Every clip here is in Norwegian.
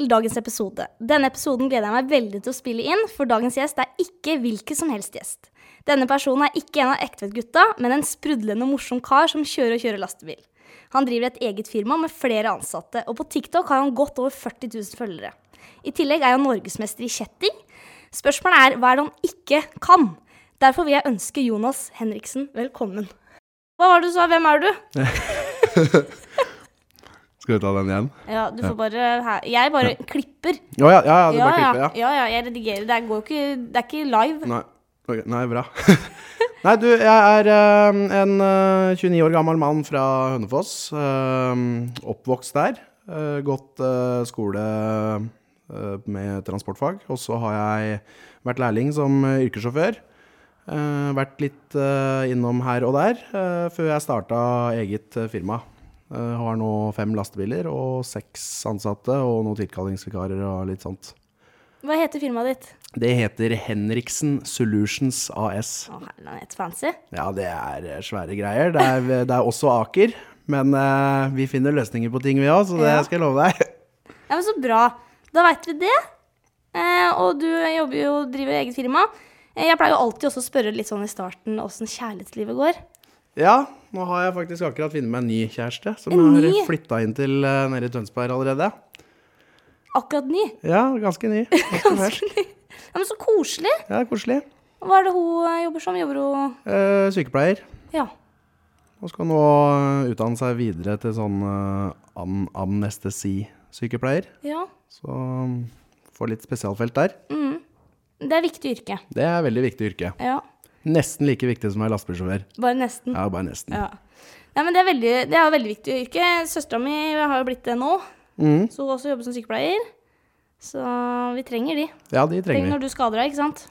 til dagens episode. Denne episoden gleder jeg meg veldig til å spille inn, for dagens gjest er ikke hvilken som helst gjest. Denne personen er ikke en av Ektvedt-gutta, men en sprudlende morsom kar som kjører og kjører lastebil. Han driver et eget firma med flere ansatte, og på TikTok har han godt over 40 000 følgere. I tillegg er han norgesmester i kjetting. Spørsmålet er hva er det han ikke kan? Derfor vil jeg ønske Jonas Henriksen velkommen. Hva var det du sa? Hvem er du? Skal vi ta den igjen? Ja, du får bare. Jeg bare klipper. Å ja, ja, ja, du Ja, bare ja, klipper, ja. ja, ja, jeg redigerer. Det går ikke Det er ikke live. Nei, okay. nei bra. nei, du, jeg er uh, en uh, 29 år gammel mann fra Hønefoss. Uh, oppvokst der. eh, gått eh, skole eh, med transportfag. Og så har jeg vært lærling som eh, yrkessjåfør. Eh, vært litt eh, innom her og der eh, før jeg starta eget eh, firma. Eh, har nå fem lastebiler og seks ansatte og noen tilkallingsvikarer og litt sånt. Hva heter firmaet ditt? Det heter Henriksen Solutions AS. Å, herlighet, fancy. Ja, det er eh, svære greier. Det er, det er også Aker. Men uh, vi finner løsninger på ting, vi òg, så det Ja. skal jeg love deg. Ja, men Så bra. Da veit vi det. Eh, og du jobber jo driver eget firma. Eh, jeg pleier jo alltid også å spørre litt sånn i starten åssen kjærlighetslivet går. Ja, nå har jeg faktisk akkurat funnet meg en ny kjæreste, som En har ny? flytta inn til uh, nede i Tønsberg allerede. Akkurat ny. Ja, ganske ny. Ganske. Ganske ny. Ja, men Så koselig. Ja, koselig. Hva er det hun jobber som? Jobber hun uh, sykepleier. Ja. Hun skal nå eh, utdanne seg videre til sånn uh, an anestesi-sykepleier. ja. Så um, får litt spesialfelt der. Det er viktig yrke. Det er veldig viktig yrke. Ja. Nesten like viktig som å være lastebilsjåfør. Bare nesten. Ja, bare nesten. Ja. Nei, men det er, veldig, det er jo veldig viktig yrke. Søstera mi har jo blitt det nå. Mm. Så hun også jobber som sykepleier. Så vi trenger de. Ja, de trenger Trenger vi. når du skader deg, ikke sant?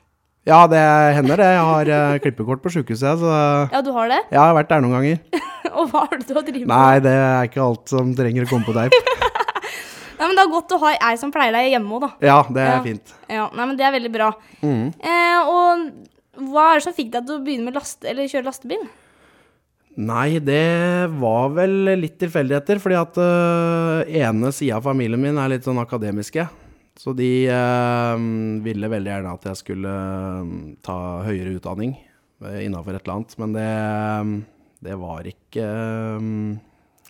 Ja, det hender det. Jeg har eh, klippekort på sjukehuset, så Ja, du har det? Ja, jeg har vært der noen ganger. Og hva har du til å drive med? Nei, det er ikke alt som trenger å komme på teip. Nei, men Det er godt å ha ei som pleier deg hjemme òg, da. Ja, det er Ja. fint. Ja, nei, men Det er veldig bra. Mm. Eh, og hva er det som fikk deg til å begynne med laste, eller kjøre lastebil? Nei, det var vel litt tilfeldigheter, fordi at uh, ene sida av familien min er litt sånn akademiske. Så de uh, ville veldig gjerne at jeg skulle øh, ta høyere utdanning innafor et eller annet, men det, det var ikke uh,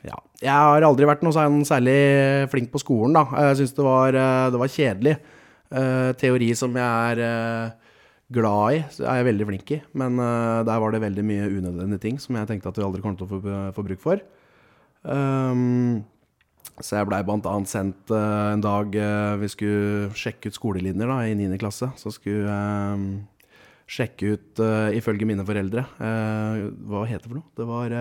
Ja. Jeg har aldri vært noe sånn særlig flink på skolen, da. Jeg syns det, det var kjedelig. Eh, teori som jeg er glad i, så er jeg veldig flink i. Men uh, der var det veldig mye unødvendige ting som jeg tenkte at vi aldri kom til å få, få bruk for. Um, så jeg blei annet sendt uh, en dag uh, vi skulle sjekke ut skolelinjer da, i 9. klasse. Så skulle jeg sjekke ut, ifølge mine foreldre, hva heter det for noe? Det var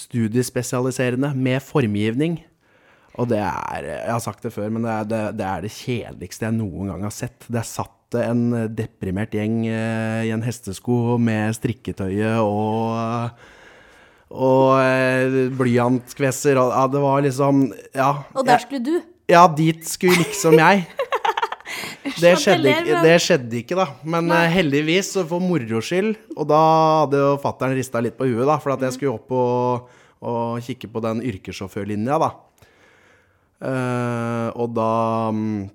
studiespesialiserende med formgivning. Og det er, jeg har sagt det før, men det er det, det er det kjedeligste jeg noen gang har sett. Det er satt en deprimert gjeng eh, i en hestesko med strikketøyet og og eh, blyantkvesser og ja, det var liksom Ja. Og der skulle du. Ja, dit skulle liksom jeg. Det skjedde, ikke, det skjedde ikke, da. Men eh, heldigvis, så for moro skyld Og da hadde jo fattern rista litt på huet, da, for at jeg skulle opp og, og kikke på den yrkessjåførlinja, da. Eh, og da mm,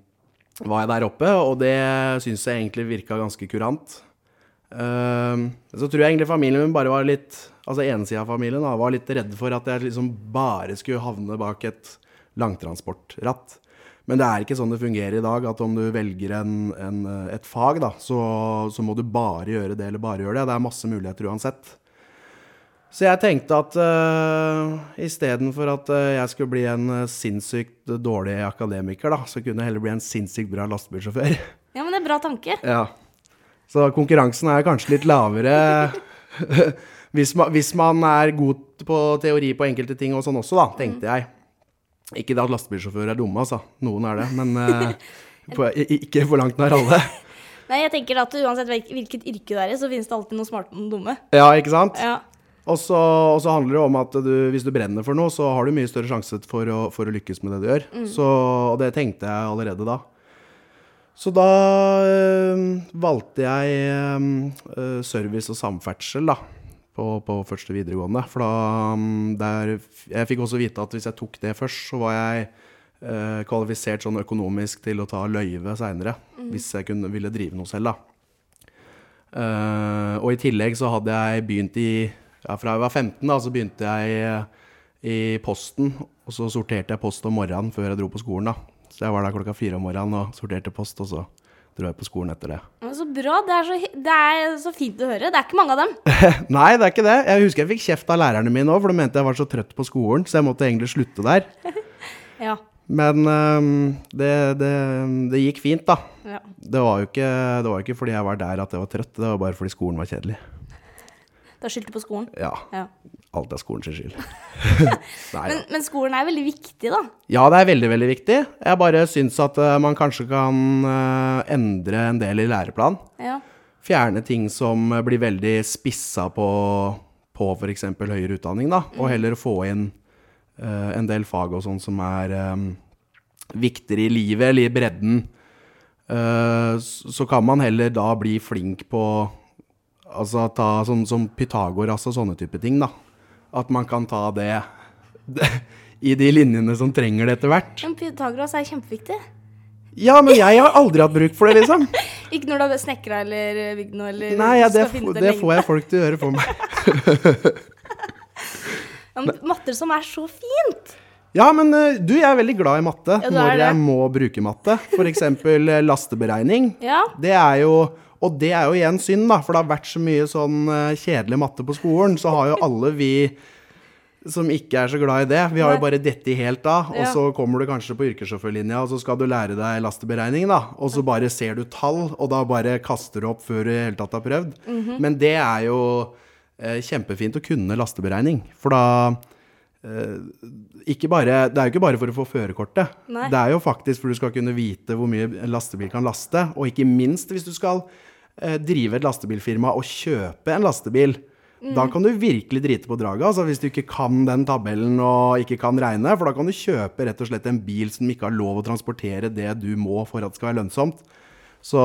var jeg der oppe, og det syns jeg egentlig virka ganske kurant. Eh, så tror jeg egentlig familien min bare var litt Altså ensida av familien da, var litt redd for at jeg liksom bare skulle havne bak et langtransportratt. Men det er ikke sånn det fungerer i dag, at om du velger en, en, et fag, da, så, så må du bare gjøre det eller bare gjøre det. Det er masse muligheter uansett. Så jeg tenkte at uh, istedenfor at uh, jeg skulle bli en uh, sinnssykt dårlig akademiker, da, så kunne jeg heller bli en sinnssykt bra lastebilsjåfør. Ja, men det er bra tanke. ja. Så konkurransen er kanskje litt lavere hvis, man, hvis man er god på teori på enkelte ting og sånn også, da, tenkte jeg. Ikke det at lastebilsjåfører er dumme, altså. Noen er det. Men eh, på, ikke for langt nær alle. Nei, jeg tenker at Uansett hvilket, yrke det er i, så finnes det alltid noe smarte og noe dumme. Ja, ikke sant? Ja. Og så, og så handler det om at du, hvis du brenner for noe, så har du mye større sjanse for å, for å lykkes med det du gjør. Så, og det tenkte jeg allerede da. Så da øh, valgte jeg øh, service og samferdsel da, på, på første videregående. For da mm, der, Jeg fikk også vite at hvis jeg tok det først, så var jeg øh, kvalifisert sånn økonomisk til å ta løyve seinere, Mm. hvis jeg kunne, ville drive noe selv, da. Uh, og i tillegg så hadde jeg begynt i ja, Fra jeg var 15, da, så begynte jeg eh, i Posten. Og så sorterte jeg post om morgenen før jeg dro på skolen, da. Så jeg var der klokka fire om morgenen og sorterte post, og så dro jeg på skolen etter det. Men Så bra. Det er så, det er så fint å høre. Det er ikke mange av dem. Nei, det er ikke det. Jeg husker jeg fikk kjeft av lærerne mine òg, for de mente jeg var så trøtt på skolen, så jeg måtte egentlig slutte der. Ja. Men um, det, det, det gikk fint, da. ja. Det var, ikke, det var jo ikke fordi jeg var der at jeg var trøtt, det var bare fordi skolen var kjedelig. Da skyldte du på skolen. Ja, Ja. alt er skolens skyld. Nei Men, men skolen er veldig viktig, da. Ja, det er veldig, veldig viktig. Jeg bare syns at uh, man kanskje kan uh, endre en del i læreplanen. Ja. Fjerne ting som blir veldig spissa på, på f.eks. høyere utdanning, da. Og heller få inn uh, en del fag og sånn som er um, viktigere i livet, eller i bredden. Så så kan man heller da bli flink på Altså ta sånn som Pythagoras og sånne type ting, da. At man kan ta det, i de linjene som trenger det etter hvert. Men Pythagoras er kjempeviktig. Ja, men jeg har aldri hatt bruk for det, liksom. Ikke når du har snekra eller bygd noe eller Nei, ja, det, f- det får jeg folk til å gjøre for meg. Ja, men Matter som er så fint! Ja, men eh, du, jeg er veldig glad i matte Ja, når jeg må bruke matte. Eksempel eh, lasteberegning. Ja. Det er jo Og det er jo igjen synd, da, for det har vært så mye sånn eh, kjedelig matte på skolen. Så har jo alle vi som ikke er så glad i det, vi har jo bare dette helt av. Og så kommer du kanskje på yrkessjåførlinja, og så skal du lære deg lasteberegning, da. Og så bare ser du tall, og da bare kaster du opp før du i hele tatt har prøvd. Mhm. Men det er jo eh, kjempefint å kunne lasteberegning. For da eh, ikke bare, Det er jo ikke bare for å få førerkortet. Det er jo faktisk for du skal kunne vite hvor mye en lastebil kan laste. Og ikke minst hvis du skal drive et lastebilfirma og kjøpe en lastebil. Da kan du virkelig drite på draget, altså hvis du ikke kan den tabellen og ikke kan regne. For da kan du kjøpe rett og slett en bil som ikke har lov å transportere det du må for at det skal være lønnsomt. Så,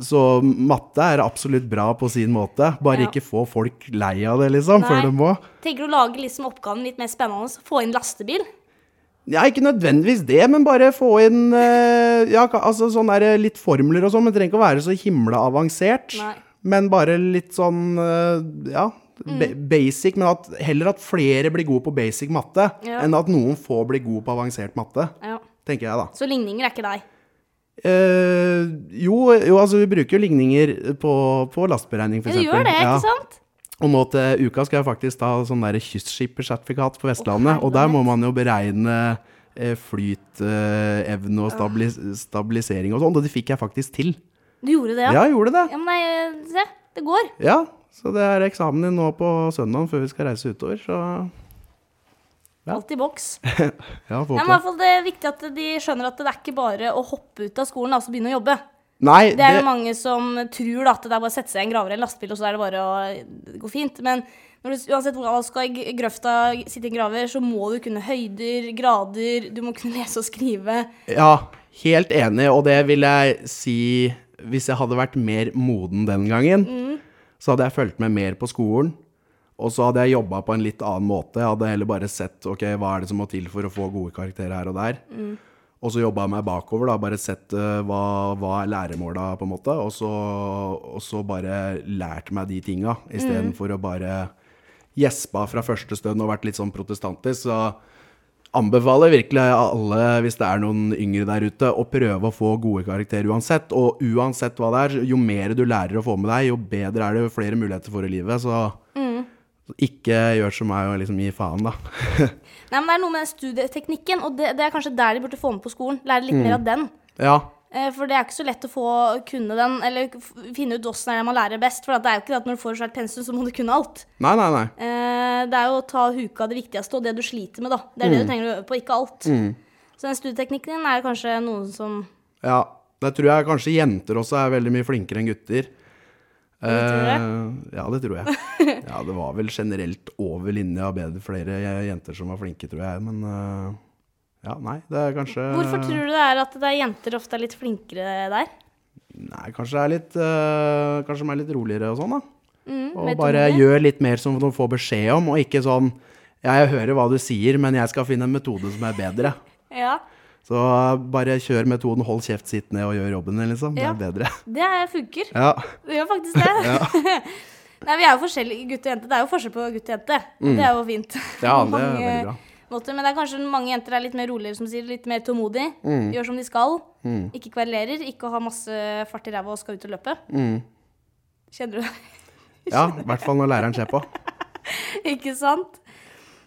så matte er absolutt bra på sin måte. Bare Ja. ikke få folk lei av det, liksom, Nei. før de må. Tenker du å lage liksom oppgaven litt mer spennende? Få inn lastebil? Ja, ikke nødvendigvis det, men bare få inn eh, ja, altså sånn der, litt formler og sånn. Men det trenger ikke å være så himla avansert. Nei. Men bare litt sånn eh, ja, mm. basic. Men at, heller at flere blir gode på basic matte, Ja. enn at noen få blir gode på avansert matte. Ja. Tenker jeg, da. Så ligninger er ikke deg? Eh, jo, jo, altså vi bruker jo ligninger på, på lasteberegning, Ja, du gjør det, ikke sant? Og nå til uka skal jeg faktisk ta sånn der kystskippersertifikat på Vestlandet. og der må man jo beregne eh, flytevne og stabilis stabilisering og sånn. Og det fikk jeg faktisk til. Du gjorde det, Ja, ja? jeg gjorde det. Ja, men nei, se. Det går. Ja, Så det er eksamen din nå på søndag før vi skal reise utover. Så Ja. Alt i boks. ja, Ja, men i hvert fall det er viktig at de skjønner at det er ikke bare å hoppe ut av skolen og altså begynne å jobbe. Nei, Det er jo det, mange som tror da, at det er bare å sette seg i en graver eller en lastebil, og så er det bare å gå fint. Men når du, uansett hvordan du skal i grøfta sitte i en graver, så må du kunne høyder, grader, du må kunne lese og skrive. ja, helt enig. Og det vil jeg si Hvis jeg hadde vært mer moden den gangen, så hadde jeg fulgt med mer på skolen. Og så hadde jeg jobba på en litt annen måte. Jeg hadde heller bare sett ok, hva er det som må til for å få gode karakterer her og der. Og så jobba jeg meg bakover, da, bare sett eh, hva, hva er læremåla, på en måte. Og så, og så bare lært meg de tinga, istedenfor å bare gjespa fra første stund og vært litt sånn protestantisk. Så anbefaler virkelig alle, hvis det er noen yngre der ute, å prøve å få gode karakterer uansett. Og uansett hva det er, jo mer du lærer å få med deg, jo bedre er det, jo flere muligheter for i livet. Så ikke gjør som meg og liksom gi faen, da. Nei, men det er noe med den studieteknikken, og det, det er kanskje der de burde få med på skolen. Lære litt mer av den. ja. Eh, For det er ikke så lett å få kunne den, eller finne ut åssen er det man lærer best. For det er jo ikke det at når du får svært pensum, så må du kunne alt. Nei, nei, nei. Eh, Det er jo å ta huka det viktigste, og det du sliter med, da. Det er det du trenger å øve på, ikke alt. Så den studieteknikken din er kanskje noen som Ja, der tror jeg kanskje jenter også er veldig mye flinkere enn gutter. Tror du? Eh, ja, det tror jeg. Ja, det var vel generelt over linja bedre flere jenter som var flinke, tror jeg. Men eh, ja, nei, det er kanskje Hvorfor tror du det er at det er jenter ofte er litt flinkere der? Nei, kanskje det er litt eh, Kanskje de er litt roligere og sånn, da. Mm, Og bare det? gjør litt mer som de får beskjed om, og ikke sånn Ja, jeg hører hva du sier, men jeg skal finne en metode som er bedre. Ja. Så bare kjør metoden hold kjeft, sitt ned og gjør jobben din, liksom. Det er bedre. Det er- funker. Ja. Det gjør faktisk det. Nei, vi er jo forskjellige, gutt og jente. Det er jo forskjell på gutt og jente. Mm. Det er jo fint. Mm. Ja, det er veldig bra. Måter. Men det er kanskje mange jenter er litt mer roligere, som sier. Litt mer tålmodig. Mm. Gjør som de skal. Ikke kverulerer. Ikke ha masse fart i ræva og skal ut og løpe. Mm. Kjenner du det? Ja, i hvert fall når læreren ser på. Ikke sant?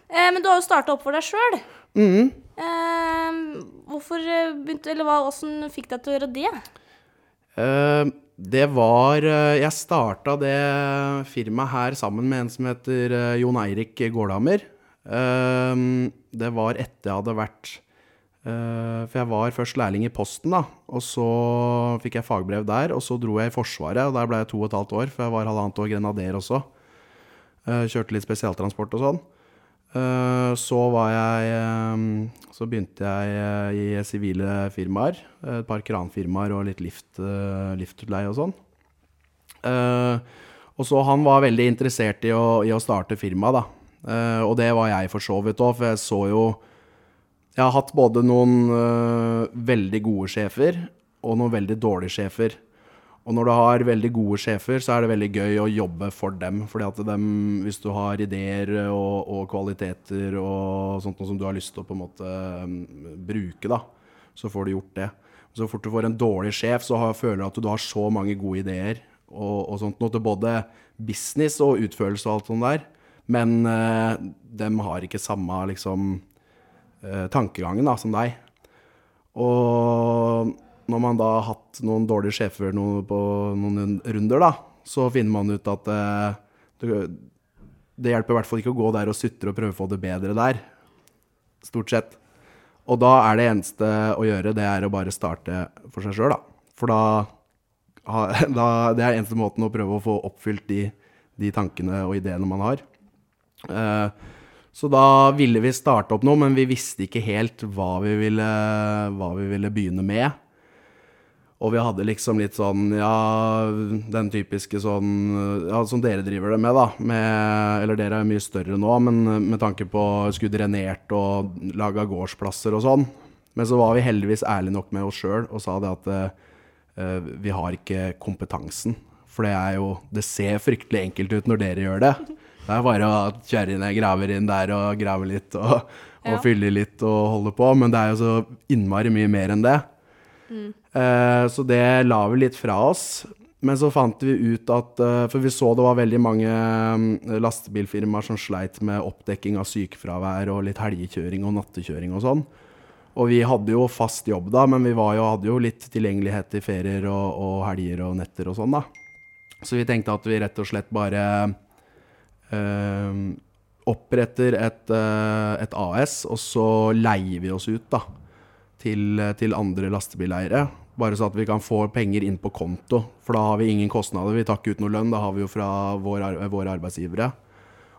Eh, men du har jo starta opp for deg sjøl. Mm. Eh, hvorfor eh, begynte Eller hva, åssen fikk deg til å gjøre det? Eh, det var eh, Jeg starta det firmaet her sammen med en som heter Jon Eirik Gårdhammer. Det var etter jeg hadde vært For jeg var først lærling i Posten, da. Og så fikk jeg fagbrev der, og så dro jeg i Forsvaret. Og der ble jeg to og et halvt år, for jeg var halvannet år grenader også. Kjørte litt spesialtransport og sånn. Eh, Så var jeg eh, Så begynte jeg eh, i sivile firmaer. Et par kranfirmaer og litt lift, liftutleie og sånn. Og så han var veldig interessert i å, i å starte firma, da. Og det var jeg for så vidt òg, for jeg så jo Jeg har hatt både noen veldig gode sjefer og noen veldig dårlige sjefer. Og når du har veldig gode sjefer, så er det veldig gøy å jobbe for dem. fordi at dem, hvis du har ideer og, og kvaliteter og sånt noe som du har lyst til å på en måte mm, bruke, da, så får du gjort det. Så fort du får en dårlig sjef, så har, føler du at du har så mange gode ideer og, og sånt noe til både business og utførelse og alt sånt der. Men øh, dem har ikke samme liksom øh, tankegangen da, som deg. Og når man da har hatt noen dårlige sjefer noe, på noen runder, da, så finner man ut at eh, det, det hjelper i hvert fall ikke å gå der og sutre og prøve å få det bedre der. Stort sett. Og da er det eneste å gjøre, det er å bare starte for seg sjøl, da. For da, da Det er eneste måten å prøve å få oppfylt de, de tankene og ideene man har. Eh, så da ville vi starte opp noe, men vi visste ikke helt hva vi ville, hva vi ville begynne med. Og vi hadde liksom litt sånn, ja, den typiske sånn, ja, som dere driver det med da, med, eller dere er mye større nå, men med tanke på skulle drenert og laga gårdsplasser og sånn. Men så var vi heldigvis ærlige nok med oss sjøl og sa det at uh, vi har ikke kompetansen. For det er jo, det ser fryktelig enkelt ut når dere gjør det. Det er bare å kjøre inn, graver inn der og grave litt og, og Ja. fylle litt og holde på, men det er jo så innmari mye mer enn det. Eh, så det la vi litt fra oss. Men så fant vi ut at eh, For vi så det var veldig mange mm, lastebilfirmaer som sleit med oppdekking av sykefravær og litt helgekjøring og nattekjøring og sånn. Og vi hadde jo fast jobb da, men vi jo, hadde jo litt tilgjengelighet i ferier og, og helger og netter og sånn, da. Så vi tenkte at vi rett og slett bare øh, oppretter et, øh, et AS, og så leier vi oss ut, da til, til andre lastebileiere. Bare så at vi kan få penger inn på konto. For da har vi ingen kostnader. Vi tar ikke ut noe lønn, da har vi jo fra vår, våre arbeidsgivere.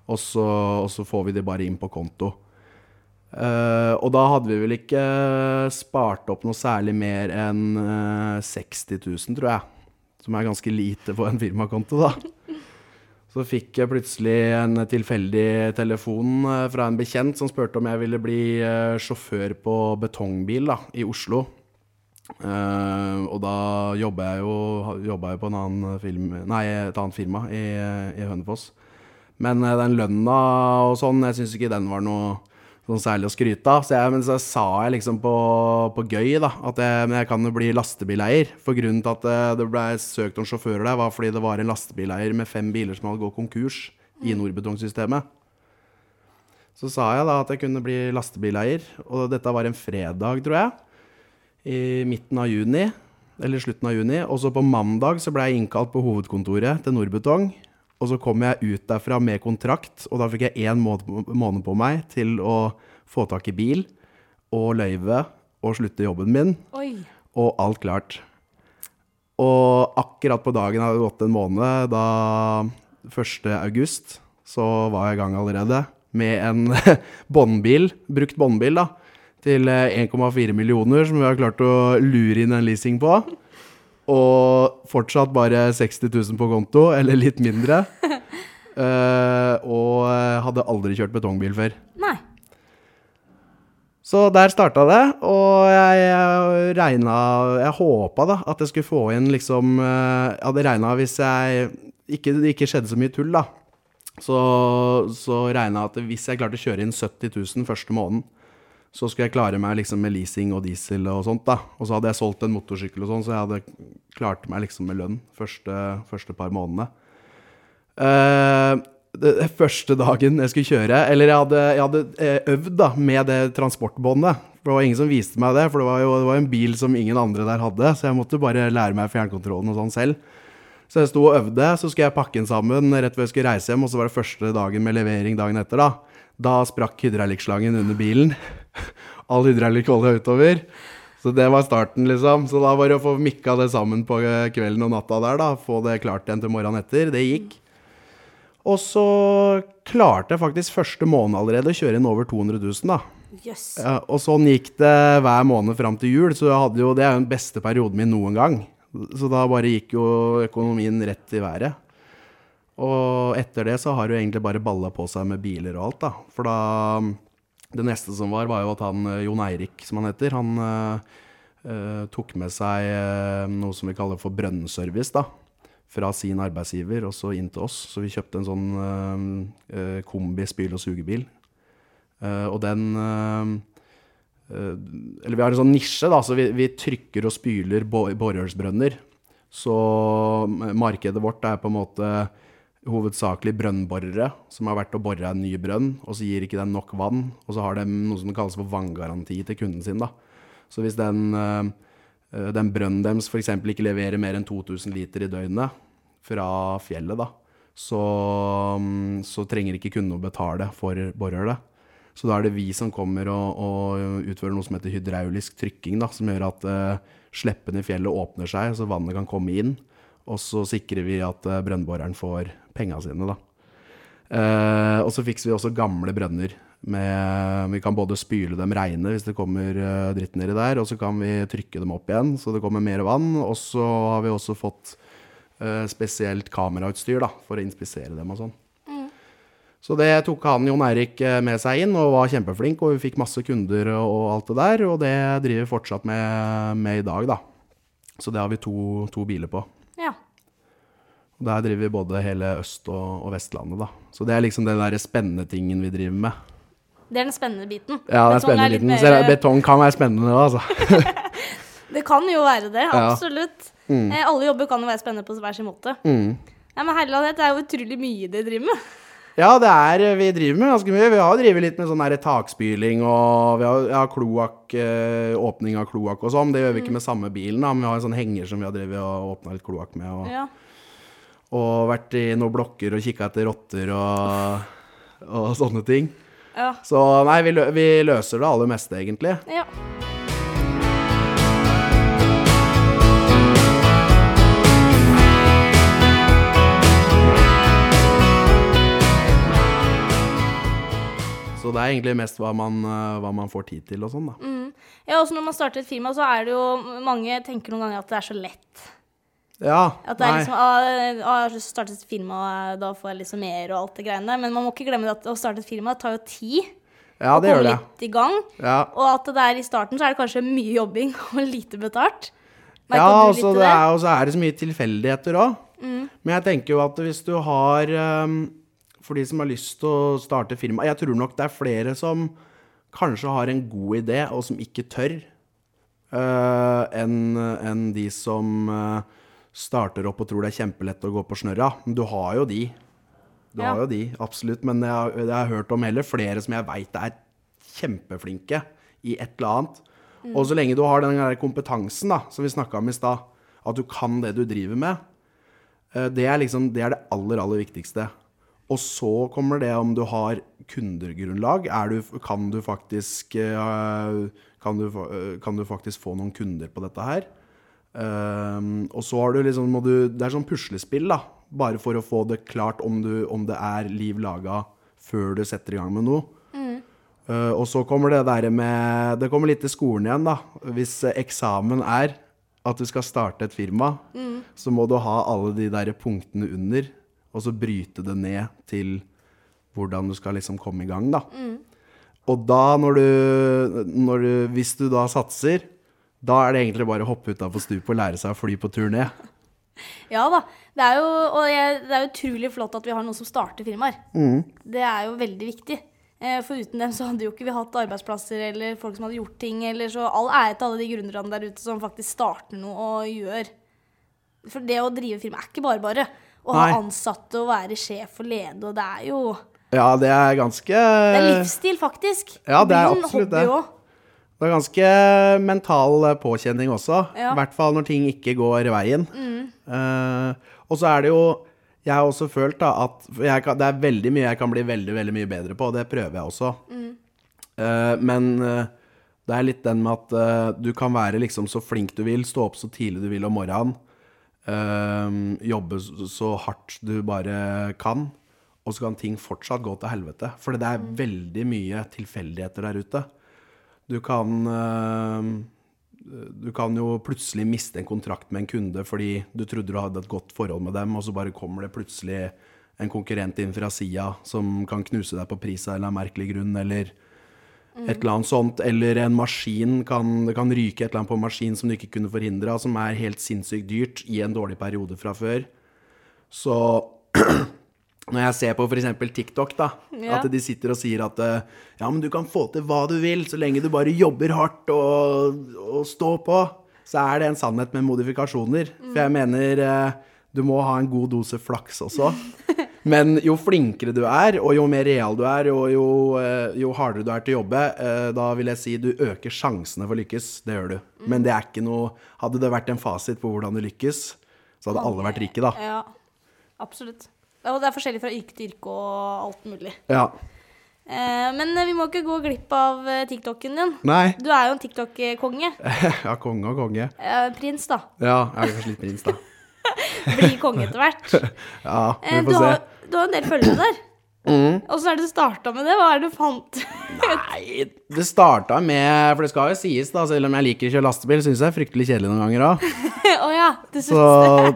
Og så, og så får vi det bare inn på konto. Uh, og da hadde vi vel ikke spart opp noe særlig mer enn uh, 60 000, tror jeg. Som er ganske lite på en firmakonto, da. Så fikk jeg plutselig en tilfeldig telefon eh, fra en bekjent som spurte om jeg ville bli eh, sjåfør på betongbil da, i Oslo. Eh, og da jobba jeg jo jobba jeg på film, nei, et annet firma i, i Hønefoss. Men uh, den lønna og sånn, jeg syns ikke den var noe sånn særlig å skryte av. Så jeg, men så sa jeg liksom på, på gøy da, at jeg, men jeg kan jo bli lastebileier. For grunnen til at uh, det ble søkt om sjåfører der, var fordi det var en lastebileier med fem biler som hadde gått konkurs i Nordbetongsystemet. Så sa jeg da at jeg kunne bli lastebileier, og dette var en fredag, tror jeg. I midten av juni, eller slutten av juni. Og så på mandag så ble jeg innkalt på hovedkontoret til Nordbetong. Og så kom jeg ut derfra med kontrakt, og da fikk jeg én måned på meg til å få tak i bil og løyve og slutte jobben min, Oi. og alt klart. Og akkurat på dagen hadde det gått en måned, da 1. august, så var jeg i gang allerede med en båndbil, brukt båndbil, da, til eh, 1,4 millioner, som vi har klart å lure inn en leasing på. Og fortsatt bare 60 000 på konto, eller litt mindre. Uh, og eh, hadde aldri kjørt betongbil før. Nei. Så der starta det, og jeg regna Jeg håpa da at jeg skulle få inn liksom eh, Jeg hadde regna hvis jeg ikke, det ikke skjedde så mye tull, da. Så, så regna jeg at hvis jeg klarte å kjøre inn 70 000 første måneden, så skulle jeg klare meg liksom med leasing og diesel og sånt, da. Og så hadde jeg solgt en motorsykkel og sånn, så jeg hadde klart meg liksom med lønn første, første par månedene. Uh, det, første dagen jeg skulle kjøre Eller jeg hadde, jeg hadde eh, øvd da med det transportbåndet. For det var ingen som viste meg det, for det var jo det var en bil som ingen andre der hadde. Så jeg måtte bare lære meg fjernkontrollen og sånn selv. Så jeg sto og øvde, så skulle jeg pakke den sammen rett før jeg skulle reise hjem, og så var det første dagen med levering dagen etter, da. Da sprakk hydraulikkslangen under bilen. All hydraulikk holda utover. Så det var starten, liksom. Så da var det å få mikka det sammen på kvelden og natta der, da. Få det klart igjen til morgenen etter. Det gikk. Og så klarte jeg faktisk første måned allerede å kjøre inn over 200 000, da. Yes. Ja, og sånn gikk det hver måned fram til jul, så jeg hadde jo, det er jo den beste perioden min noen gang. Så da bare gikk jo økonomien rett i været. Og etter det så har det jo egentlig bare balla på seg med biler og alt, da. For da Det neste som var, var jo at han eh, Jon Eirik, som han heter, han eh, tok med seg uh, noe som vi kaller for brønnservice, da. Fra sin arbeidsgiver og så inn til oss. Så vi kjøpte en sånn eh, kombi spyl- og sugebil. Og den Eller vi har en sånn nisje, da, så vi, vi trykker og spyler bo- Så markedet vårt er på en måte hovedsakelig brønnborere som har vært og bora en ny brønn, og så gir ikke den nok vann, og så har de noe som kalles for vanngaranti til kunden sin. da. Så hvis den, eh, eh, den brønnen deres f.eks. ikke leverer mer enn 2000 liter i døgnet fra fjellet, da, så, mm, så trenger ikke kunden å betale for borehullet. Så da er det vi som kommer og, og utfører noe som heter hydraulisk trykking, da, som gjør at uh, sleppene i fjellet åpner seg, så vannet kan komme inn. Og så sikrer vi at uh, brønnboreren får penga sine, da. Eh, og så fikser vi også gamle brønner. Med, vi kan både spyle dem reine hvis det kommer eh, dritt nedi der, og så kan vi trykke dem opp igjen så det kommer mer vann. Og så har vi også fått eh, spesielt kamerautstyr da, for å inspisere dem og sånn. Så det tok han Jon Eirik eh, med seg inn og var kjempeflink, og vi fikk masse kunder og alt det der, og det driver vi fortsatt med, med i dag, da. Så det har vi to, to biler på. Og Der driver vi både hele Øst- og, og Vestlandet, da. Så det er liksom den der spennende tingen vi driver med. Det er den spennende biten. Ja, er Betong spennende biten. mer- betong kan være spennende òg, altså. Det kan jo være det, Ja. absolutt. Eh, alle jobber kan jo være spennende på hver sin måte. Mm. Ja, men herlighet, det er jo utrolig mye dere driver med. Ja, det er, vi driver med ganske mye. Vi har drevet litt med sånn der takspyling og vi har, ja, kloakk, eh, åpning av kloakk og sånn. Det gjør vi ikke med samme bilen, da, men vi har en sånn henger som vi har drevet og åpna litt kloakk med. Og, Ja. Og vært i noen blokker og kikka etter rotter og, og sånne ting. Ja. Så nei, vi, lø vi løser det aller meste, egentlig. ja. Så det er egentlig mest hva man, eh, hva man får tid til og sånn, da. ja, også når man starter et firma, så er det jo Mange tenker noen ganger at det er så lett. Ja, At det er liksom ah, ah, Jeg har startet å starte et firma, og da får jeg liksom mer og alt det greiene der. Men man må ikke glemme at å starte et firma det tar jo tid. Ja, å det gjør det. litt i gang. Ja. Og at det er i starten så er det kanskje mye jobbing og lite betalt. Merker Ja, er, og så er det så mye tilfeldigheter òg. Men jeg tenker jo at hvis du har um, For de som har lyst til å starte firma Jeg tror nok det er flere som kanskje har en god idé, og som ikke tør, uh, enn en de som uh, starter opp og tror det er kjempelett å gå på snørra. Du har jo de. Du Ja. har jo de, absolutt. Men jeg, har- jeg har hørt om heller flere som jeg veit er kjempeflinke i et eller annet. Og så lenge du har den der kompetansen da, som vi snakka om i stad, at du kan det du driver med, eh, det er liksom det, er det aller, aller viktigste. Og så kommer det om du har kundergrunnlag. Er du, kan, du faktisk, eh, kan, du, eh, kan du faktisk få noen kunder på dette her? Ehm, og så har du liksom, må du, det er sånn puslespill, da. Bare for å få det klart om, du, om det er liv laga før du setter i gang med noe. Eh, og så kommer det der med Det kommer litt til skolen igjen, da. Hvis eksamen er at du skal starte et firma, så må du ha alle de der punktene under, og så bryte det ned til hvordan du skal liksom komme i gang, da. Og da, når du, når du Hvis du da satser, da er det egentlig bare å hoppe utafor stupet og lære seg å fly på tur ned. Ja da. Det er jo og det er utrolig flott at vi har noen som starter firmaer. Det er jo veldig viktig. Eh, For uten dem så hadde jo ikke vi hatt arbeidsplasser eller folk som hadde gjort ting. Eller så all ære til alle de gründerne der ute som faktisk starter noe og gjør. For det å drive firma er ikke bare bare. Å ha ansatte og være sjef og lede, og det er jo Ja, det er ganske Det er livsstil, faktisk. Ja, det er absolutt det. også. Det er ganske mental eh, påkjenning også. Ja. Mm. I hvert fall når ting ikke går veien. Eh, og så er det jo Jeg har også følt da at kan, Det er veldig mye jeg kan bli veldig veldig mye bedre på, og det prøver jeg også. Mm. Uh, men uh, det er litt den med at du kan være liksom så flink du vil, stå opp så tidlig du vil om morgenen. jobbe så- så hardt du bare kan. Og så kan ting fortsatt gå til helvete. For det er veldig mye tilfeldigheter der ute. Du kan eh, Du kan jo plutselig miste en kontrakt med en kunde fordi du trodde du hadde et godt forhold med dem, og så bare kommer det plutselig en konkurrent inn fra sida som kan knuse deg på pris av en eller annen merkelig grunn, eller et eller annet sånt. Eller en maskin kan, det kan ryke et eller annet på en maskin som du ikke kunne forhindra, som er helt sinnssykt dyrt i en dårlig periode fra før. Så når jeg ser på f.eks. TikTok, da, Ja. at de sitter og sier at eh, ja, men du kan få til hva du vil, så lenge du bare jobber hardt og, og står på, så er det en sannhet med modifikasjoner. For jeg mener eh, du må ha en god dose flaks også. Men jo flinkere du er, og jo mer real du er, og jo, eh, jo hardere du er til å jobbe, da vil jeg si du øker sjansene for å lykkes. Det gjør du. Men det er ikke noe Hadde det vært en fasit på hvordan du lykkes, så hadde alle vært rike, da. Ja, absolutt. Og det er forskjellig fra yrke til yrke og alt mulig. Ja. Eh, men eh, vi må ikke gå glipp av eh, TikToken din. Nei. Du er jo en TikTok-konge. Ja, konge og konge. Prins, da. Ja, jeg er kanskje litt prins, da. Blir konge etter hvert. Ja, vi du, får se. har, du har en del følgere der. Åssen er det du starta med det? Hva er det du fant? Nei, det starta med For det skal jo sies, da, selv om jeg liker å kjøre lastebil, syns jeg er fryktelig kjedelig noen ganger òg. oh, ja, du syns Så det?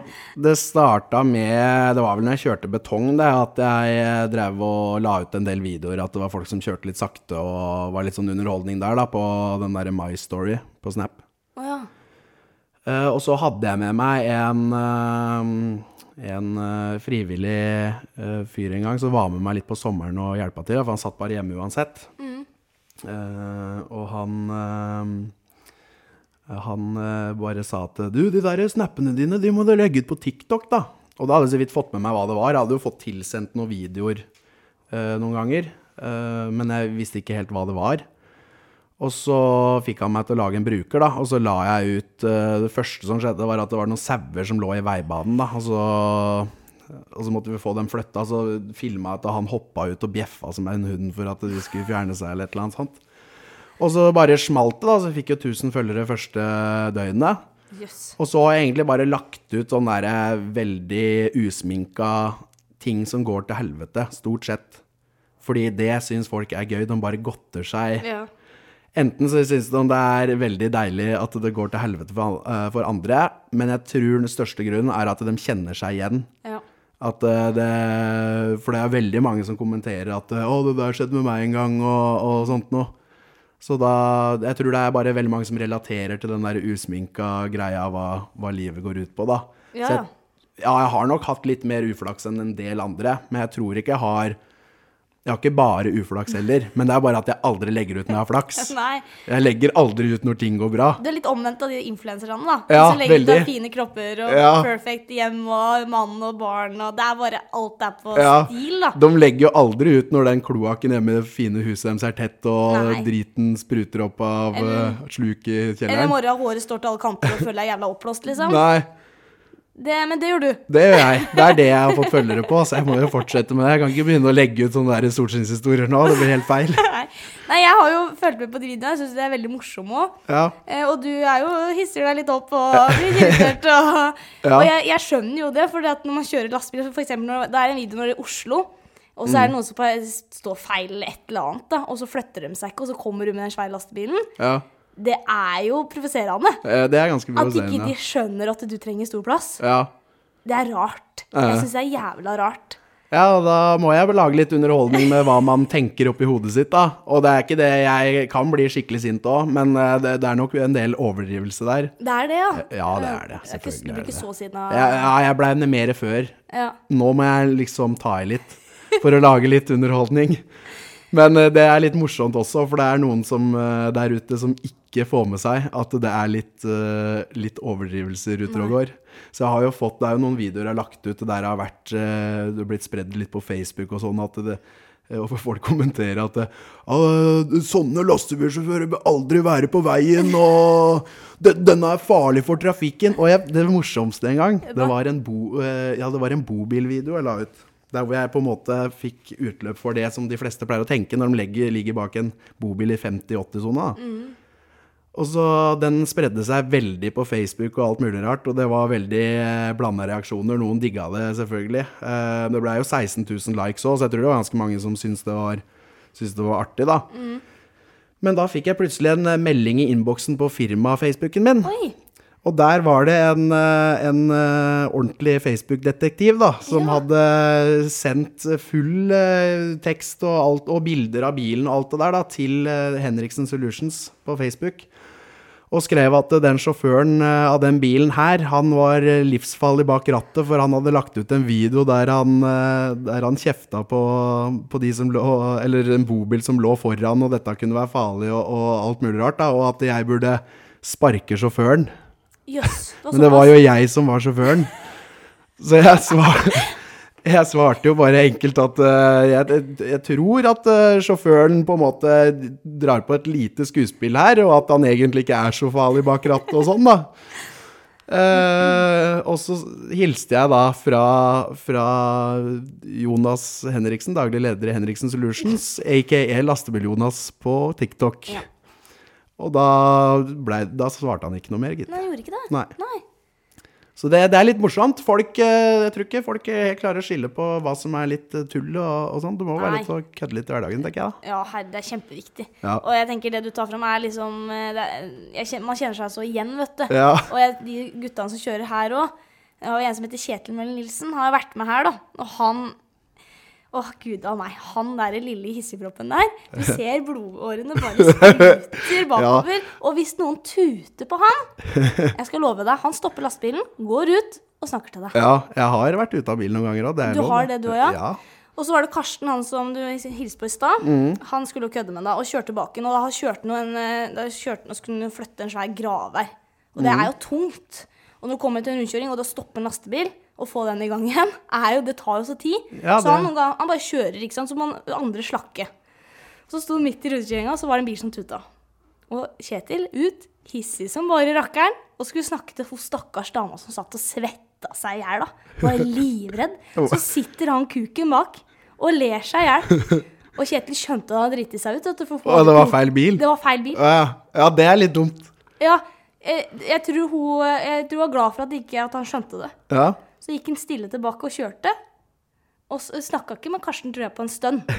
det starta med Det var vel når jeg kjørte betong, det, at jeg drev og la ut en del videoer. At det var folk som kjørte litt sakte, og var litt sånn underholdning der, da, på den derre My Story på Snap. Oh, ja. Uh, og så hadde jeg med meg en, eh, en eh, frivillig eh, fyr en gang som var med meg litt på sommeren og hjelpa til, for han satt bare hjemme uansett. Eh, og han han bare sa at du, de der snappene dine, de må du legge ut på TikTok, da. Og da hadde jeg så vidt fått med meg hva det var. Jeg hadde jo fått tilsendt noen videoer eh, noen ganger, eh, men jeg visste ikke helt hva det var. Og så fikk han meg til å lage en bruker, da. Og så la jeg ut eh, Det første som skjedde, var at det var noen sauer som lå i veibanen, da. Og så, og så måtte vi få dem flytta. Så filma jeg at han hoppa ut og bjeffa som en hund for at de skulle fjerne seg, eller et eller annet sånt. Og så bare smalt det, da. Så fikk jeg 1000 følgere første døgnet. Yes. Og så har jeg egentlig bare lagt ut sånn der veldig usminka ting som går til helvete, stort sett. Fordi det syns folk er gøy. De bare godter seg. Ja. Enten så syns de det er veldig deilig at det går til helvete for, eh, for andre, men jeg tror den største grunnen er at de kjenner seg igjen. ja. At eh, det, for det er veldig mange som kommenterer at eh, 'Å, det der skjedde med meg en gang', og, og sånt noe. Så da Jeg tror det er bare veldig mange som relaterer til den der usminka greia hva, hva livet går ut på, da. Ja. jeg, ja, jeg har nok hatt litt mer uflaks enn en del andre, men jeg tror ikke jeg har Jeg har ikke bare uflaks heller, men det er bare at jeg aldri legger ut når jeg har flaks. Nei, Jeg legger aldri ut når ting går bra. du er litt omvendt av de influenserne, da. Ja, som legger ut av fine kropper og Ja. perfect hjem og mann og barn og Det er bare alt er på Ja. stil, da. De legger jo aldri ut når den kloakken hjemme i det fine huset deres er tett, og Nei. driten spruter opp av Eller- eh, sluk i Eller i morgen håret står til alle kanter og føler deg jævla oppblåst, liksom. Nei, Det, men det gjør du. det gjør jeg. Det er det jeg har fått følgere på, så jeg må jo fortsette med det. Jeg kan ikke begynne å legge ut sånne der solskinnshistorier nå, det blir helt feil. Nei. Nei, jeg har jo fulgt med på de videoene. Jeg syns de er veldig morsomme òg. Ja, Eh, og du er jo, hisser deg litt opp og blir irritert. Og, Ja. og jeg, jeg skjønner jo det, for når man kjører lastebil eksempel når, Det er en video når det er i Oslo, og så er Mm. det noen som står feil eller et eller annet, da, og så flytter de seg ikke, og så kommer du med den svære lastebilen. ja. Det er jo provoserende. Eh, Det er ganske At ikke de skjønner at du trenger stor plass. Ja. Det er rart. Jeg syns det er jævla rart. Ja, og da må jeg vel lage litt underholdning med hva man tenker oppi hodet sitt, da. Og det er ikke det Jeg kan bli skikkelig sint òg, men eh, det, det er nok en del overdrivelse der. Det er det, ja. Ja, det er det. Selvfølgelig Du blir ikke så sinna? Ja, ja, jeg blei det mer før. Ja. Nå må jeg liksom ta i litt for å lage litt underholdning. Men eh, det er litt morsomt også, for det er noen som, eh, der ute som ikke får med seg at det er litt, eh, litt overdrivelser ute og går. Så jeg har jo fått, det er jo noen videoer jeg har lagt ut der det har vært, det blitt spredd litt på Facebook og sånn, at det, og folk kommenterer at «Ah, sånne lastebilsjåfører bør aldri være på veien, og denne er farlig for trafikken. Og jeg, det morsomste en gang, det var en, bo, ja, det var en bobilvideo jeg la ut. Der hvor jeg på en måte fikk utløp for det som de fleste pleier å tenke når de legger, ligger bak en bobil i 50-80-sona. Og så Den spredde seg veldig på Facebook og alt mulig rart, og det var veldig eh, blanda reaksjoner. Noen digga det, selvfølgelig. Eh, det ble jo 16 000 likes òg, så jeg tror det var ganske mange som syntes det var, syntes det var artig, da. Men da fikk jeg plutselig en melding i innboksen på firma-Facebooken min. Oi. Og der var det en, eh, en eh, ordentlig Facebook-detektiv da, som Ja. hadde sendt full eh, tekst og, alt, og bilder av bilen og alt det der da, til Henriksen Solutions på Facebook. Og skrev at den sjåføren av den bilen her, han var livsfarlig bak rattet, for han hadde lagt ut en video der han, der han kjefta på, på de som lå, eller en bobil som lå foran, og dette kunne være farlig og, og alt mulig rart, da, og at jeg burde sparke sjåføren. Jøss. Men det var jo jeg som var sjåføren. Så jeg, svar, jeg svarte jo bare enkelt at uh, jeg, jeg tror at uh, sjåføren på en måte drar på et lite skuespill her, og at han egentlig ikke er så farlig bak rattet og sånn, da. Uh, og så hilste jeg da fra, fra Jonas Henriksen, daglig leder i Henriksen Solutions, aka Lastebil-Jonas på TikTok. Ja. Og da, ble, da svarte han ikke noe mer, gitt. Nei, gjorde ikke det. Nei. Nei. Så det, det er litt morsomt. Folk, eh, jeg tror ikke folk eh, helt klarer å skille på hva som er litt eh, tull og, og sånn. Du må være Nei. litt å kødde litt i hverdagen, tenker jeg. da. Ja, herre, det er kjempeviktig. Ja. Og jeg tenker det du tar fram, er liksom er, jeg Man kjenner seg så igjen, vet du. Ja. Og jeg, de guttene som kjører her òg Og en som heter Kjetil Møller Nilsen, har vært med her, da. Og han Åh, gud a meg. Han der lille hissigproppen der. Du ser blodårene bare spruter bakover. Og hvis noen tuter på han Jeg skal love deg, han stopper lastebilen, går ut og snakker til deg. ja, jeg har vært ute av bilen noen ganger òg. Du har det, du òg, ja? ja? Og så var det Karsten, han som du hilste på i stad. Mm. Han skulle jo kødde med deg og kjørte bak en, og da kjørte han en, eh, da kjørte han og skulle flytte en svær gravvei. Og Mm. det er jo tungt. Og når du kommer til en rundkjøring, og da stopper en lastebil, og få den i gang igjen, er jo, det tar jo så tid. Ja, så han, det- noen gang, han bare kjører, ikke sant, så må andre slakke. Så sto han midt i rutekjøringa, så var det en bil som tuta. Og Kjetil ut, hissig som bare rakkeren, og skulle snakke til hun stakkars dama som satt og svetta seg i hjel, da. Var livredd. Så sitter han kuken bak og ler seg i hjel. Og Kjetil skjønte han hadde driti seg ut. Du, Og det var feil bil? Det var feil bil. Ja, ja, det er litt dumt. Ja, jeg, jeg, tror hun, jeg tror hun var glad for at, ikke, at han skjønte det. Ja. Så gikk han stille tilbake og kjørte. Og snakka ikke med Karsten, tror jeg, på en stund.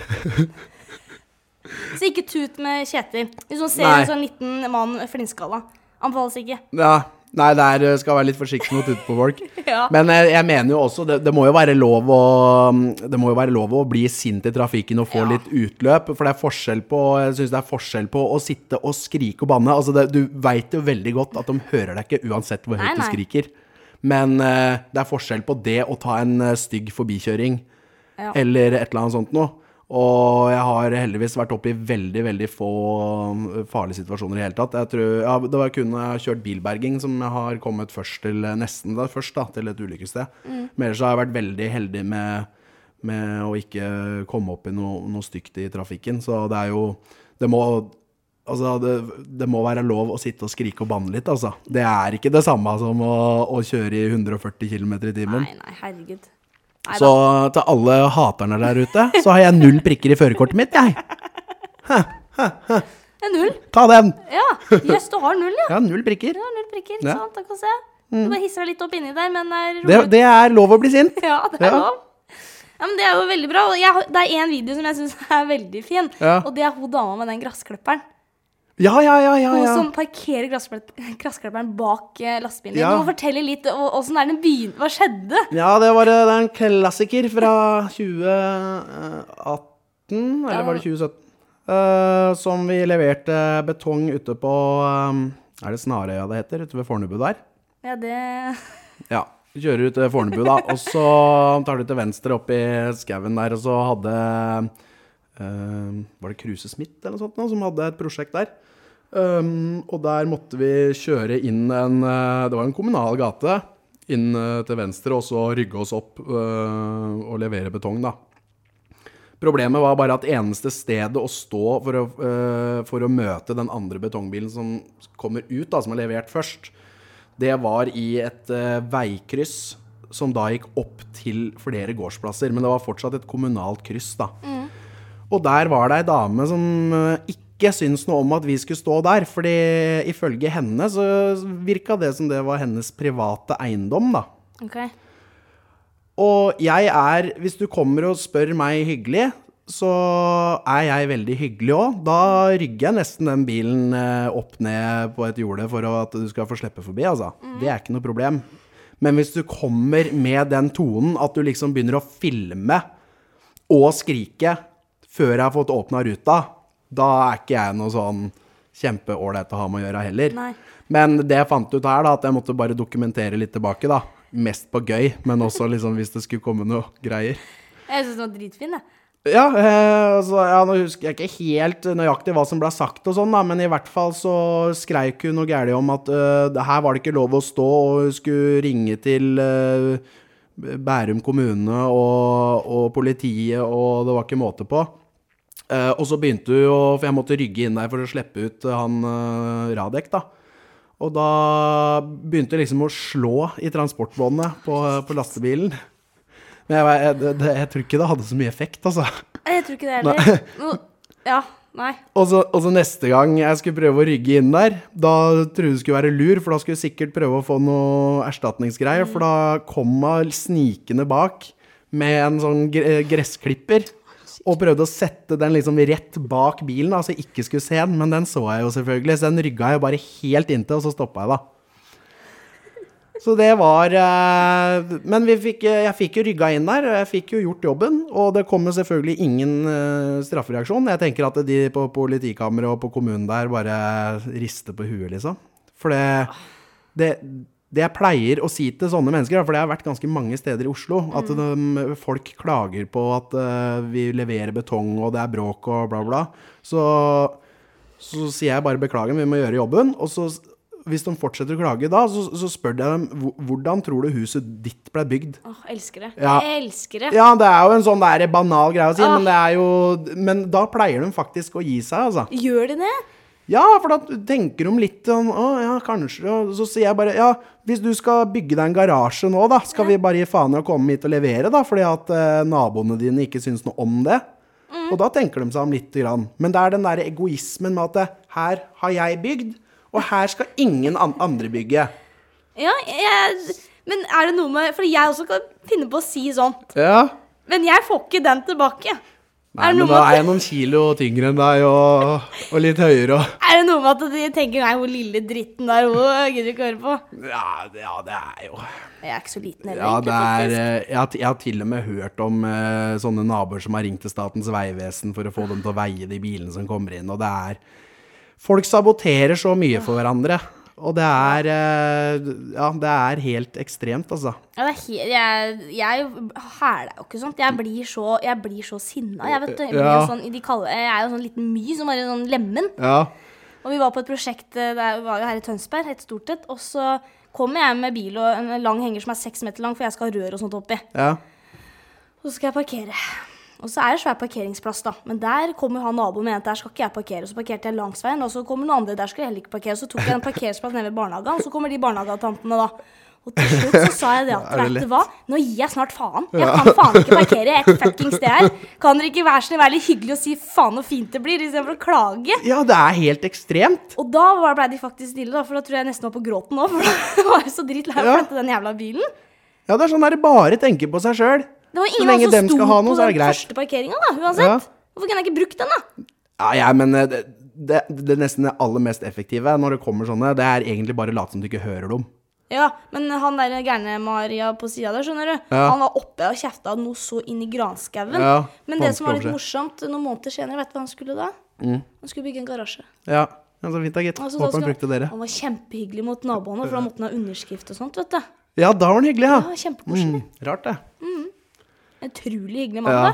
Så ikke tut med Kjetil. Hvis man ser en sånn liten mann flintskalla. Anbefales ikke. ja. Nei, der eh, skal være litt forsiktig med å tutte på folk. Ja. Men jeg, jeg mener jo også, det, det må jo være lov å Det må jo være lov å bli sint i trafikken og få Ja. litt utløp. For det er forskjell på Jeg synes det er forskjell på å sitte og skrike og banne. Altså det, du veit jo veldig godt at de hører deg ikke uansett hvor høyt du skriker. Men eh, det er forskjell på det å ta en eh, stygg forbikjøring Ja. eller et eller annet sånt noe. Og jeg har heldigvis vært oppe i veldig veldig få um, farlige situasjoner i hele tatt. Jeg tror, ja, Det var kun når jeg har kjørt bilberging som jeg har kommet først til nesten da, først da, til et ulykkessted. Mm. Men ellers har jeg vært veldig heldig med, med å ikke komme opp i noe, noe stygt i trafikken. Så det er jo Det må Altså, det, det må være lov å sitte og skrike og banne litt, altså. Det er ikke det samme som å, å kjøre i 140 km i timen. Nei, nei, herregud. Nei Så til alle haterne der ute, så har jeg null prikker i førerkortet mitt, jeg. Ha, ha, ha. null. Ta den! Ja. Jøss, du har null, ja. Ja, null prikker. Du null prikker, ikke Ja. Mm. sant? Da kan se. Du bare hisser deg litt opp inni der, men er Det, det er lov å bli sint. Ja, det er Ja. lov. Ja, men Det er jo veldig bra. Jeg, det er én video som jeg syns er veldig fin. Ja. Og det er hun dama med den gressklipperen. Ja, ja, ja, ja. Hun som parkerer grassklipperen bak eh, lastebilen. Ja. Du må fortelle litt åssen er den begynte. Hva skjedde? Ja, det var eh, det er en klassiker fra 2018, eller var det 2017? Uh, som vi leverte betong ute på eh, Er det Snarøya det heter? Ute ved Fornebu der? Ja, det Ja. Kjører ut til Fornebu, da, og så tar du til venstre opp i skauen der, og så hadde eh, Var det Kruse Smith eller noe sånt nå, som hadde et prosjekt der? Um, og der måtte vi kjøre inn en eh, Det var en kommunal gate inn eh, til venstre, og så rygge oss opp uh, og levere betong, da. Problemet var bare at eneste stedet å stå for å, uh, for å møte den andre betongbilen som kommer ut, da, som er levert først, det var i et uh, veikryss som da gikk opp til flere gårdsplasser. Men det var fortsatt et kommunalt kryss, da. Og der var det ei dame som eh, ikke syntes noe om at vi skulle stå der. fordi ifølge henne så virka det som det var hennes private eiendom, da. Okay. Og jeg er Hvis du kommer og spør meg hyggelig, så er jeg veldig hyggelig òg. Da rygger jeg nesten den bilen eh, opp ned på et jorde for at du skal få slippe forbi, altså. Det er ikke noe problem. Men hvis du kommer med den tonen at du liksom begynner å filme og skrike før jeg har fått åpna ruta, da er ikke jeg noe sånn kjempeålreit å ha med å gjøre heller. Nei. Men det jeg fant ut her, da, at jeg måtte bare dokumentere litt tilbake, da. Mest på gøy, men også liksom hvis det skulle komme noe greier. Jeg syns den var dritfin, jeg. Ja, eh, altså, ja, nå husker jeg ikke helt nøyaktig hva som ble sagt og sånn, da, men i hvert fall så skreik hun noe gærent om at uh, her var det ikke lov å stå, og hun skulle ringe til uh, Bærum kommune og, og politiet, og det var ikke måte på. Eh, og så begynte hun å For jeg måtte rygge inn der for å slippe ut eh, han uh, Radek, da. Og da begynte hun liksom å slå i transportbåndet på, på lastebilen. Men jeg, jeg, det, det, jeg tror ikke det hadde så mye effekt, altså. Jeg tror ikke det heller. Ja, nei. Og så, og så neste gang jeg skulle prøve å rygge inn der, da trodde jeg det skulle være lur, for da skulle jeg sikkert prøve å få noe erstatningsgreier, for da kom hun snikende bak med en sånn gressklipper. Og prøvde å sette den liksom rett bak bilen, da, så jeg ikke skulle se den. Men den så jeg jo selvfølgelig, så den rygga jeg bare helt inntil, og så stoppa jeg, da. Så det var eh, Men fikk, jeg fikk jo rygga inn der, og jeg fikk jo gjort jobben. Og det kommer selvfølgelig ingen eh, straffereaksjon. Jeg tenker at de på politikammeret og på kommunen der bare rister på huet, liksom. For det, det, det jeg pleier å si til sånne mennesker, for det har vært ganske mange steder i Oslo, at de, folk klager på at uh, vi leverer betong og det er bråk og bla, bla. Så, så sier jeg bare beklager, vi må gjøre jobben. Og så hvis de fortsetter å klage da, så, så spør jeg dem hvordan tror du huset ditt ble bygd? Åh, elsker det. Ja. Jeg elsker det. Ja, det er jo en sånn der banal greie å si, oh. men det er jo Men da pleier de faktisk å gi seg, altså. Gjør de det? Ja, for da tenker de litt sånn Å ja, kanskje Og så sier jeg bare Ja, hvis du skal bygge deg en garasje nå, da, skal vi bare gi faen i å komme hit og levere, da, fordi at eh, naboene dine ikke syns noe om det? Og da tenker de seg om lite grann. Men det er den der egoismen med at eh, her har jeg bygd, og her skal ingen an andre bygge. Ja, jeg, men er det noe med For jeg også kan finne på å si sånt. Ja. Men jeg får ikke den tilbake. Nei, men da er jeg noen kilo tyngre enn deg, og, og litt høyere og er det noe med at de tenker Nei, hun lille dritten der, hun gidder ikke høre på. ja, det- ja, det er jo Jeg er ikke så liten heller, Ja, egentlig, det er eh, jeg, har, jeg har til og med hørt om uh, sånne naboer som har ringt til Statens vegvesen for å få dem til å veie de bilene som kommer inn, og det er Folk saboterer så mye for hverandre. Og det er eh, Ja, det er helt ekstremt, altså. Ja, det er helt, jeg, jeg hæler jo ikke sånt. Jeg blir så, jeg blir så sinna. Jeg, vet, jeg, Ja. sånn, kaller, jeg er jo sånn liten my som bare sånn lemen. Ja. Og vi var på et prosjekt eh, det var jo her i Tønsberg, et stort et. Og så kommer jeg med bil og en lang henger som er seks meter lang, for jeg skal ha rør og sånt oppi. ja. Og så skal jeg parkere. Og så er det svær parkeringsplass, da. Men der kommer han naboen med at der skal ikke jeg parkere. Og Så parkerte jeg langs veien, og så kommer noen andre, der skal jeg heller ikke parkere. Og Så tok jeg en parkeringsplass nede ved barnehagen, og så kommer de barnehagetantene, da. Og til slutt så sa jeg det at ja, det vet du hva, nå gir jeg snart faen. Jeg kan faen ikke parkere et fuckings sted her. Kan dere ikke være snill være litt hyggelig og si faen så fint det blir, istedenfor å klage? ja, det er helt ekstremt. Og da blei ble de faktisk stille, da, for da tror jeg nesten var på gråten nå. For da var jeg så dritlei av å Ja. den jævla bilen. Ja, det er sånn der bare tenker på seg sjøl. Det var ingen av oss som sto noe, på den første parkeringa, da, uansett. Hvorfor kunne jeg ikke brukt den, da? Ja, ja, men eh, det, det, det nesten det aller mest effektive når det kommer sånne, det er egentlig bare late som du ikke hører dem. Ja, men han der gærne Maria på sida der, skjønner du. Ja. Han var oppe og kjefta noe så inn i granskauen. Ja, men det som var litt morsomt, noen måneder senere, vet du hva han skulle da? Mm. Han skulle bygge en garasje. Ja, så fint da, gitt. Altså, Håper han brukte dere. Han var kjempehyggelig mot naboene, for da måtte han ha underskrift og sånt, vet du. Ja, da var han hyggelig, ja. Ja, kjempekoselig. Mm, rart det. Utrolig hyggelig mann, Ja.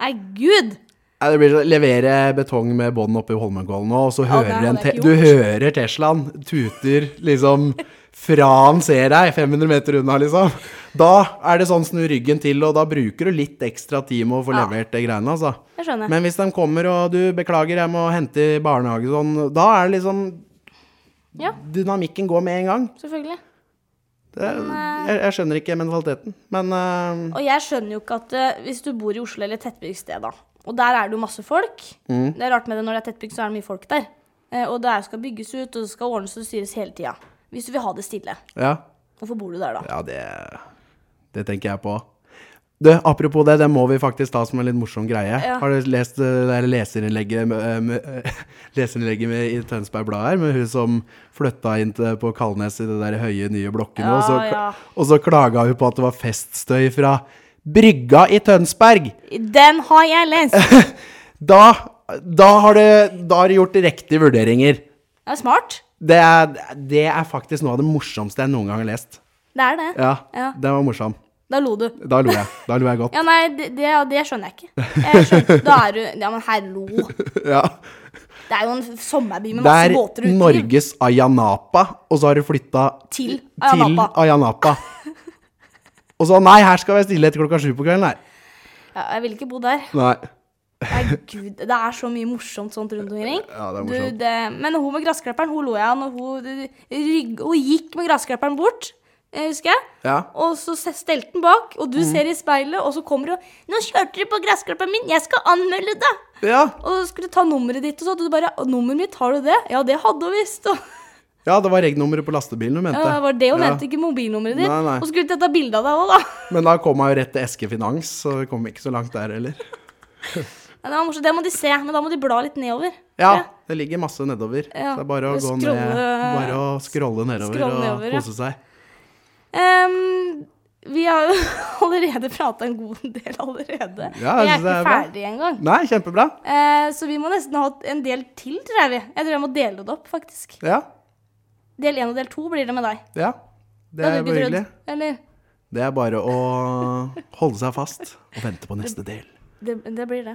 Nei, gud! Nei, det blir sånn, levere betong med bånd oppe i Holmenkollen nå, og så Ja, hører en te du hører Teslaen tuter liksom fra han ser deg, 500 meter unna, liksom. Da er det sånn snu ryggen til, og da bruker du litt ekstra tid med å få Ja. levert de greiene, altså. Jeg skjønner. Men hvis de kommer og du beklager, jeg må hente i barnehage sånn, da er det liksom Ja. Dynamikken går med en gang. Selvfølgelig. Det, jeg, jeg skjønner ikke mentaliteten, men uh, Og jeg skjønner jo ikke at uh, hvis du bor i Oslo eller et tettbygd sted, da, og der er det jo masse folk Mm. Det er rart med det når det er tettbygd, så er det mye folk der. Uh, og det er- skal bygges ut, og det skal ordnes og styres hele tida. Hvis du vil ha det stille, ja. hvorfor bor du der da? Ja, det, det tenker jeg på. Du, apropos det, det må vi faktisk ta som en litt morsom greie. Ja. Har du lest det der leserinnlegget, med, med, leserinnlegget med, i Tønsberg Blad her, med hun som flytta inn til, på Kalnes i de der høye, nye blokkene, Ja, og, så, ja. og så klaga hun på at det var feststøy fra Brygga i Tønsberg! Den har jeg lest! Da, da, har du, da har du gjort riktige vurderinger. Det er smart. Det er, det er faktisk noe av det morsomste jeg noen gang har lest. Det er det. Ja, Ja. den var morsom. Da lo du. Da lo jeg. Da lo jeg godt. Ja, nei, det, det, det skjønner jeg ikke. Jeg skjønner, da er du Ja, men hallo. Ja. Det er jo en sommerby med masse er båter Det er Norges Ayanapa, og så har du flytta Til til Ayanapa. Ayanapa. Og så nei, her skal være stille etter klokka sju på kvelden her. Ja, jeg vil ikke bo der. Nei. Nei, gud, det er så mye morsomt sånt rundt omkring. Ja, det er Du, det, men hun med gressklipperen, hun lo jeg av når hun, hun gikk med gressklipperen bort, eh, husker jeg. Ja. Og så stelte den bak, og du Mm. ser i speilet, og så kommer hun 'Nå kjørte du på gressklipperen min, jeg skal anmelde deg!' Ja. Og så skulle du ta nummeret ditt, og så. hadde du bare 'Nummeret mitt, har du det?' Ja, det hadde hun visst. Og, ja, det var regnummeret på lastebilen hun mente. ja, det var det hun Ja. mente, ikke mobilnummeret ditt. Nei, nei. Og så skulle du ta bilde av deg òg, da. Men da kom jeg jo rett til Eske Finans, så vi kom ikke så langt der heller. Ja, det var morsomt. Det må de se, men da må de bla litt nedover. Ja, det ligger masse nedover. Ja, Så det er bare å gå skrolle- ned, bare å skrolle nedover skrolle og nedover, og kose seg. Ehm, vi har allerede prata en god del allerede. Ja, jeg vi er synes ikke ferdig engang. Nei, kjempebra. Uh, så vi må nesten ha en del til, tror jeg vi. Jeg tror jeg må dele det opp, faktisk. Ja, Del én og del to blir det med deg. ja. Det er hyggelig. Det er bare å holde seg fast og vente på neste del. Det, det blir det.